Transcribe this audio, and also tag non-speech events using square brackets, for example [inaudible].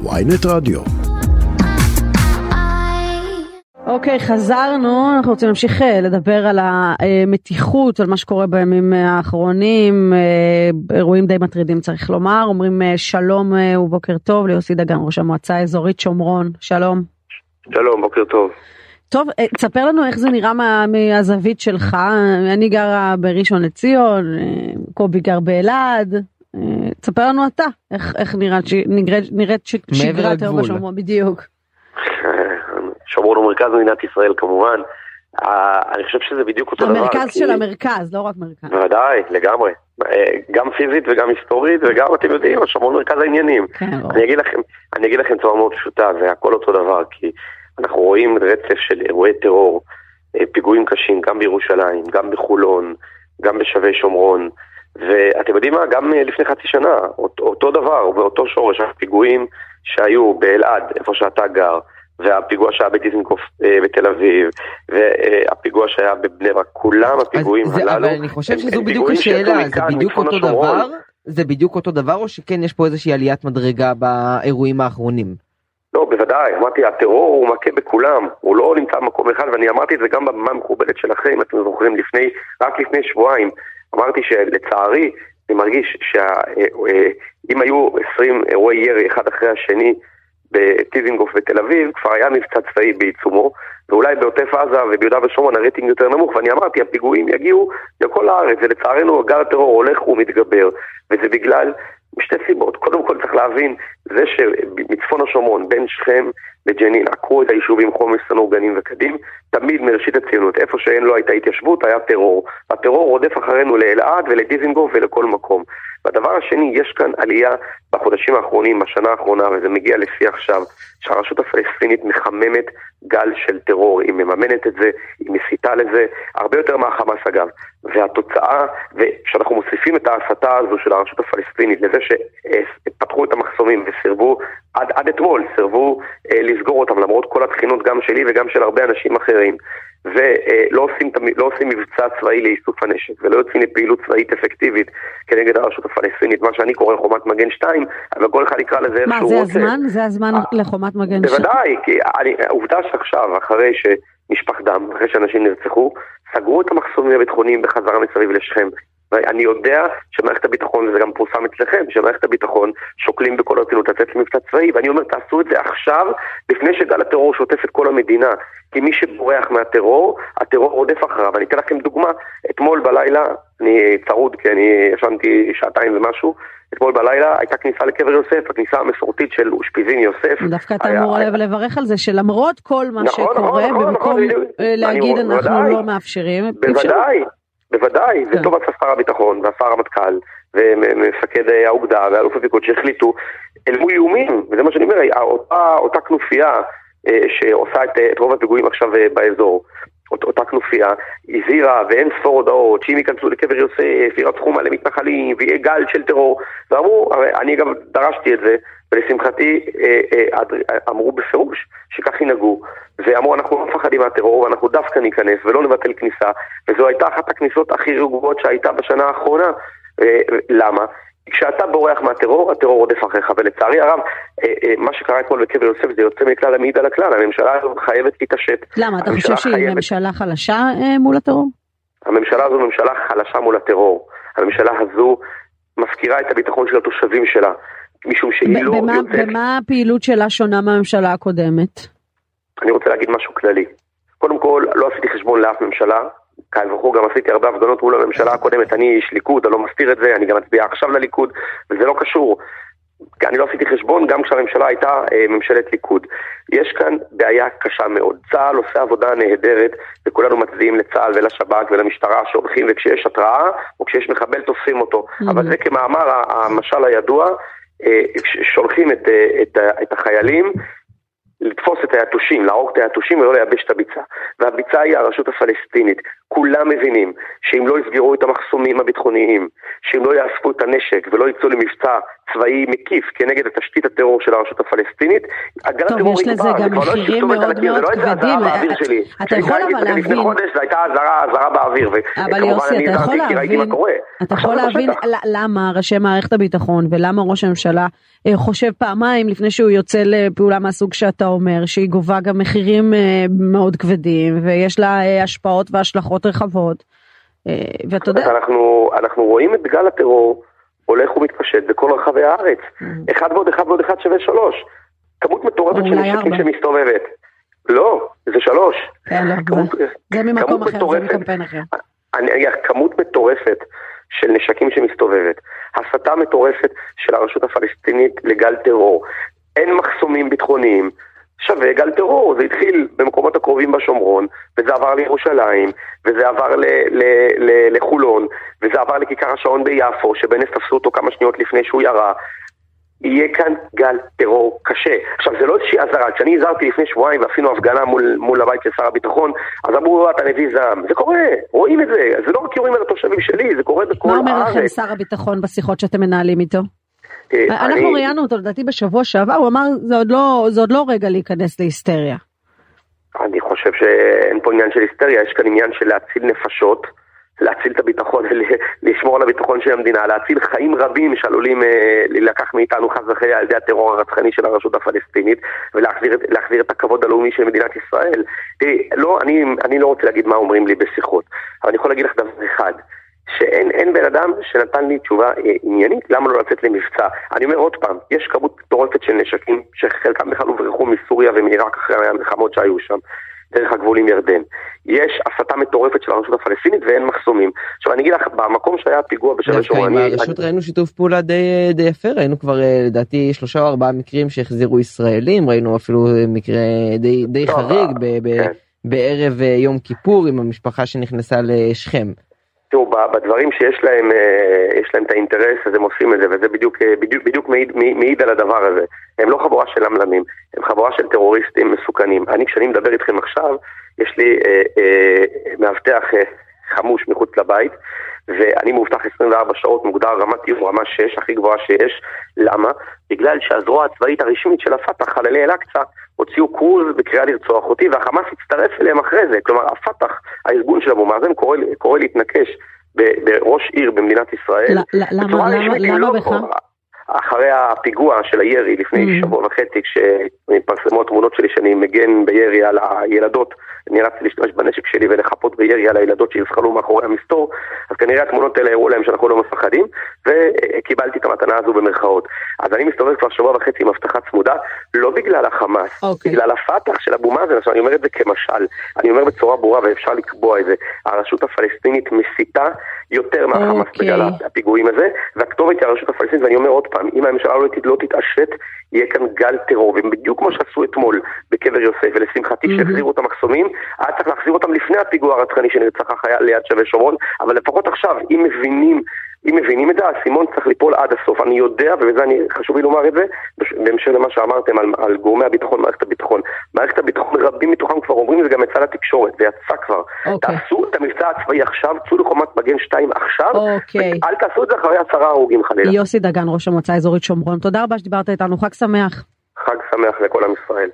ויינט רדיו. אוקיי, okay, חזרנו, אנחנו רוצים להמשיך אה, לדבר על המתיחות, על מה שקורה בימים האחרונים, אה, אירועים די מטרידים צריך לומר, אומרים אה, שלום ובוקר טוב ליוסי דגן, ראש המועצה האזורית שומרון, שלום. שלום, בוקר טוב. טוב, תספר לנו איך זה נראה מה, מהזווית שלך, אני גרה בראשון לציון, קובי גר באלעד, תספר לנו אתה, איך, איך נראית, נראית, נראית שגרת היום בשומרון, בדיוק. [laughs] שומרון הוא מרכז מדינת ישראל כמובן. אני חושב שזה בדיוק אותו המרכז דבר. המרכז של כי... המרכז, לא רק מרכז. בוודאי, לגמרי. גם פיזית וגם היסטורית וגם אתם יודעים, השומרון מרכז העניינים. כן, אני, אגיד לכם, אני אגיד לכם צורה מאוד פשוטה, זה הכל אותו דבר, כי אנחנו רואים רצף של אירועי טרור, פיגועים קשים, גם בירושלים, גם בחולון, גם בשבי שומרון. ואתם יודעים מה, גם לפני חצי שנה, אותו דבר, באותו שורש, הפיגועים שהיו באלעד, איפה שאתה גר, והפיגוע שהיה בדיזנגוף אה, בתל אביב, והפיגוע שהיה בבני ברק, כולם הפיגועים זה, הללו. אבל אני חושב שזו בדיוק השאלה, זה בדיוק אותו דבר? זה בדיוק אותו דבר או שכן יש פה איזושהי עליית מדרגה באירועים האחרונים? לא, בוודאי, אמרתי, הטרור הוא מכה בכולם, הוא לא נמצא במקום אחד, ואני אמרתי את זה גם בבמה המכובדת שלכם, אתם זוכרים, לפני, רק לפני שבועיים. אמרתי שלצערי, אני מרגיש שאם אה, אה, היו 20 אירועי ירי אחד אחרי השני, בטיזינגוף בתל אביב, כבר היה מבצע צבאי בעיצומו, ואולי בעוטף עזה וביהודה ושומרון הרייטינג יותר נמוך, ואני אמרתי, הפיגועים יגיעו לכל הארץ, ולצערנו גל הטרור הולך ומתגבר, וזה בגלל משתי סיבות. קודם כל צריך להבין, זה שמצפון השומרון, בין שכם לג'נין, עקרו את היישובים חומש, סנור, גנים וקדים, תמיד מראשית הציונות, איפה שאין לו הייתה התיישבות, היה טרור. הטרור רודף אחרינו לאלעד ולדיזינגוף ולכל מקום. והדבר השני, יש כאן עלייה בחודשים האחרונים, בשנה האחרונה, וזה מגיע לפי עכשיו, שהרשות הפלסטינית מחממת גל של טרור, היא מממנת את זה, היא מסיתה לזה, הרבה יותר מהחמאס אגב. והתוצאה, וכשאנחנו מוסיפים את ההסתה הזו של הרשות הפלסטינית לזה שפתחו את המחסומים וסירבו, עד, עד אתמול סירבו אה, לסגור אותם למרות כל התחינות גם שלי וגם של הרבה אנשים אחרים. ולא עושים, לא עושים מבצע צבאי לאיסוף הנשק ולא יוצאים לפעילות צבאית אפקטיבית כנגד הרשות הפלסטינית, מה שאני קורא חומת מגן 2, אבל כל אחד יקרא לזה איך שהוא רוצה. מה, זה הזמן? זה הזמן אה, לחומת מגן 2? בוודאי, כי העובדה שעכשיו, אחרי שנשפך דם, אחרי שאנשים נרצחו, סגרו את המחסומים הביטחוניים בחזרה מסביב לשכם. אני יודע שמערכת הביטחון, וזה גם פורסם אצלכם, שמערכת הביטחון שוקלים בכל הרצינות לצאת למבצע צבאי, ואני אומר, תעשו את זה עכשיו, לפני שגל הטרור שוטף את כל המדינה. כי מי שבורח מהטרור, הטרור רודף אחריו. אני אתן לכם דוגמה, אתמול בלילה, אני צרוד כי אני ישנתי שעתיים ומשהו, אתמול בלילה הייתה כניסה לקבר יוסף, הכניסה המסורתית של אושפיזין יוסף. דווקא אתה אמור היה... לברך על זה שלמרות כל מה נכון, שקורה, נכון, נכון במקום נכון, להגיד אני, אנחנו בוודאי, לא מאפשרים, בוודאי, בוודאי, כן. וטוב עשה שר הביטחון והשר המטכ"ל ומפקד האוגדה ואלוף הפיקוד שהחליטו אל מול איומים, וזה מה שאני אומר, אותה, אותה כנופיה אה, שעושה את, את רוב הפיגועים עכשיו אה, באזור. אות, אותה כנופיה הזהירה ואין ספור הודעות שאם ייכנסו לקבר יוסף ירצחו מלא מתנחלים ויהיה גל של טרור. ואמרו, הרי אני גם דרשתי את זה ולשמחתי אה, אה, אמרו בפירוש שכך ינהגו. ואמרו אנחנו לא מפחדים מהטרור ואנחנו דווקא ניכנס ולא נבטל כניסה. וזו הייתה אחת הכניסות הכי רגועות שהייתה בשנה האחרונה. אה, למה? כשאתה בורח מהטרור, הטרור רודף אחריך, ולצערי הרב, אה, אה, מה שקרה אתמול בקבר יוסף זה יוצא מכלל המעיד על הכלל, הממשלה הזו חייבת להתעשת. למה, אתה חושב שהיא חייבת... ממשלה חלשה אה, מול הטרור? הממשלה הזו ממשלה חלשה מול הטרור. הממשלה הזו מפקירה את הביטחון של התושבים שלה, משום שהיא לא במה, יוצאת... במה הפעילות שלה שונה מהממשלה הקודמת? אני רוצה להגיד משהו כללי. קודם כל, לא עשיתי חשבון לאף ממשלה, קל וחור, גם עשיתי הרבה הפגנות מול הממשלה הקודמת, אני איש ליכוד, אני לא מסתיר את זה, אני גם מצביע עכשיו לליכוד, וזה לא קשור. אני לא עשיתי חשבון גם כשהממשלה הייתה אה, ממשלת ליכוד. יש כאן בעיה קשה מאוד. צה"ל עושה עבודה נהדרת, וכולנו מצדיעים לצה"ל ולשב"כ ולמשטרה שהולכים, וכשיש התראה, או כשיש מחבל תופסים אותו. Mm-hmm. אבל זה כמאמר המשל הידוע, אה, שולחים את, אה, את, את החיילים את היתושים, להרוג את היתושים ולא לייבש את הביצה. והביצה היא הרשות הפלסטינית. כולם מבינים שאם לא יסגרו את המחסומים הביטחוניים, שאם לא יאספו את הנשק ולא יצאו למבצע צבאי מקיף כנגד התשתית הטרור של הרשות הפלסטינית. טוב, יש לזה גם לא מחירים מאוד מאוד כבדים. אתה יכול אבל להבין... לפני חודש זו הייתה אזהרה באוויר, אבל יוסי, אתה יכול להבין, אתה יכול להבין למה ראשי מערכת הביטחון ולמה ראש הממשלה אה, חושב פעמיים לפני שהוא יוצא לפעולה מהסוג שאתה אומר, שהיא גובה גם מחירים אה, מאוד כבדים ויש לה אה, השפעות והשלכות רחבות. ואתה יודע... אנחנו, אנחנו רואים את גל הטרור הולך ומתפשט בכל רחבי הארץ. Mm. אחד ועוד אחד ועוד אחד שווה שלוש. כמות מטורפת של נשקים שמסתובבת. לא, זה שלוש. כן, לא, זה ממקום אחר, זה מקמפיין אחר. אני אגיד, כמות מטורפת של נשקים שמסתובבת, הסתה מטורפת של הרשות הפלסטינית לגל טרור, אין מחסומים ביטחוניים, שווה גל טרור, זה התחיל במקומות הקרובים בשומרון, וזה עבר לירושלים, וזה עבר ל- ל- ל- לחולון, וזה עבר לכיכר השעון ביפו, שבנס תפסו אותו כמה שניות לפני שהוא ירה. יהיה כאן גל טרור קשה. עכשיו, זה לא איזושהי אזהרה, כשאני הזהרתי לפני שבועיים ועשינו הפגנה מול, מול הבית של שר הביטחון, אז אמרו, אתה נביא זעם. זה קורה, רואים את זה. זה לא רק יורים על התושבים שלי, זה קורה בכל הארץ. מה אומר לכם שר הביטחון בשיחות שאתם מנהלים איתו? אה, אנחנו ראיינו אותו לדעתי בשבוע שעבר, הוא אמר זה עוד לא, זה עוד לא רגע להיכנס להיסטריה. אני חושב שאין פה עניין של היסטריה, יש כאן עניין של להציל נפשות, להציל את הביטחון, לשמור על הביטחון של המדינה, להציל חיים רבים שעלולים אה, להילקח מאיתנו חס וחלילה על ידי הטרור הרצחני של הרשות הפלסטינית ולהחזיר את הכבוד הלאומי של מדינת ישראל. תראי, לא, אני, אני לא רוצה להגיד מה אומרים לי בשיחות, אבל אני יכול להגיד לך דבר אחד. שאין בן אדם שנתן לי תשובה אה, עניינית למה לא לצאת למבצע. אני אומר עוד פעם, יש כמות מטורפת של נשקים שחלקם בכלל הוברחו מסוריה ומעיראק אחרי המלחמות שהיו שם. דרך הגבול עם ירדן. יש הסתה מטורפת של הרשות הפלסטינית ואין מחסומים. עכשיו אני אגיד לך, במקום שהיה פיגוע בשבע שומרון... דווקא עם הרשות ראינו שיתוף פעולה די, די יפה, ראינו כבר אה, לדעתי שלושה או ארבעה מקרים שהחזירו ישראלים, ראינו אפילו מקרה די, די חריג ב, ב, כן. בערב אה, יום כיפור עם המשפחה שנכנסה לשכם. תראו, בדברים שיש להם, אה, יש להם את האינטרס, אז הם עושים את זה, וזה בדיוק, אה, בדיוק, בדיוק מעיד, מעיד על הדבר הזה. הם לא חבורה של למלמים, הם חבורה של טרוריסטים מסוכנים. אני, כשאני מדבר איתכם עכשיו, יש לי אה, אה, מאבטח אה, חמוש מחוץ לבית, ואני מאובטח 24 שעות, מוגדר רמת איום רמה 6, הכי גבוהה שיש. למה? בגלל שהזרוע הצבאית הרשמית של הפת"ח, חללי אל-אקצא, הוציאו קרוז בקריאה לרצוח אותי, והחמאס הצטרף אליהם אחרי זה. כלומר, הפת"ח, הארגון של אבו מאזן, קורא, קורא להתנקש בראש עיר במדינת ישראל. למה, למה, למה בך? אחרי הפיגוע של הירי לפני mm. שבוע וחצי, כשפרסמו התמונות שלי שאני מגן בירי על הילדות, נאלצתי להשתמש בנשק שלי ולחפות בירי על הילדות שיזחלו מאחורי המסתור, אז כנראה התמונות האלה הראו להם שאנחנו לא מפחדים, וקיבלתי את המתנה הזו במרכאות. אז אני מסתובב כבר שבוע וחצי עם הבטחה צמודה, לא בגלל החמאס, okay. אוקיי. בגלל הפת"ח של אבו מאזן, עכשיו אני אומר את זה כמשל, אני אומר בצורה ברורה ואפשר לקבוע את זה, הרשות הפלסטינית מסיתה יותר מהחמאס okay. בגלל הפיגועים הזה, והכתובת היא הרשות הפלסטינית, ואני אומר עוד פעם, אם הממשלה לא, לא תתעשת, יהיה כאן גל טרור, ובדיוק כמו שעשו אתמול בקבר יוסף, ולשמחתי. שהחזירו את המחסומים, היה צריך להחזיר אותם לפני הפיגוע הרצחני שנרצח החייל ליד שבי שומרון, אבל לפחות עכשיו, אם מבינים אם מבינים את זה, האסימון צריך ליפול עד הסוף. אני יודע, ובזה אני, חשוב לי לומר את זה, בהמשך למה שאמרתם על, על גורמי הביטחון, מערכת הביטחון. מערכת הביטחון, רבים מתוכם כבר אומרים את זה גם יצא לתקשורת, זה יצא כבר. Okay. אוקיי. תעשו את המבצע הצבאי עכשיו, צאו לחומת מגן 2 עכשיו, okay. אוקיי. אל תעשו את זה אחרי עשרה הרוגים חלילה. יוסי דגן, ראש המועצה האזורית שומרון, תודה רבה שדיברת איתנו, חג שמח. חג שמח לכל עם ישראל.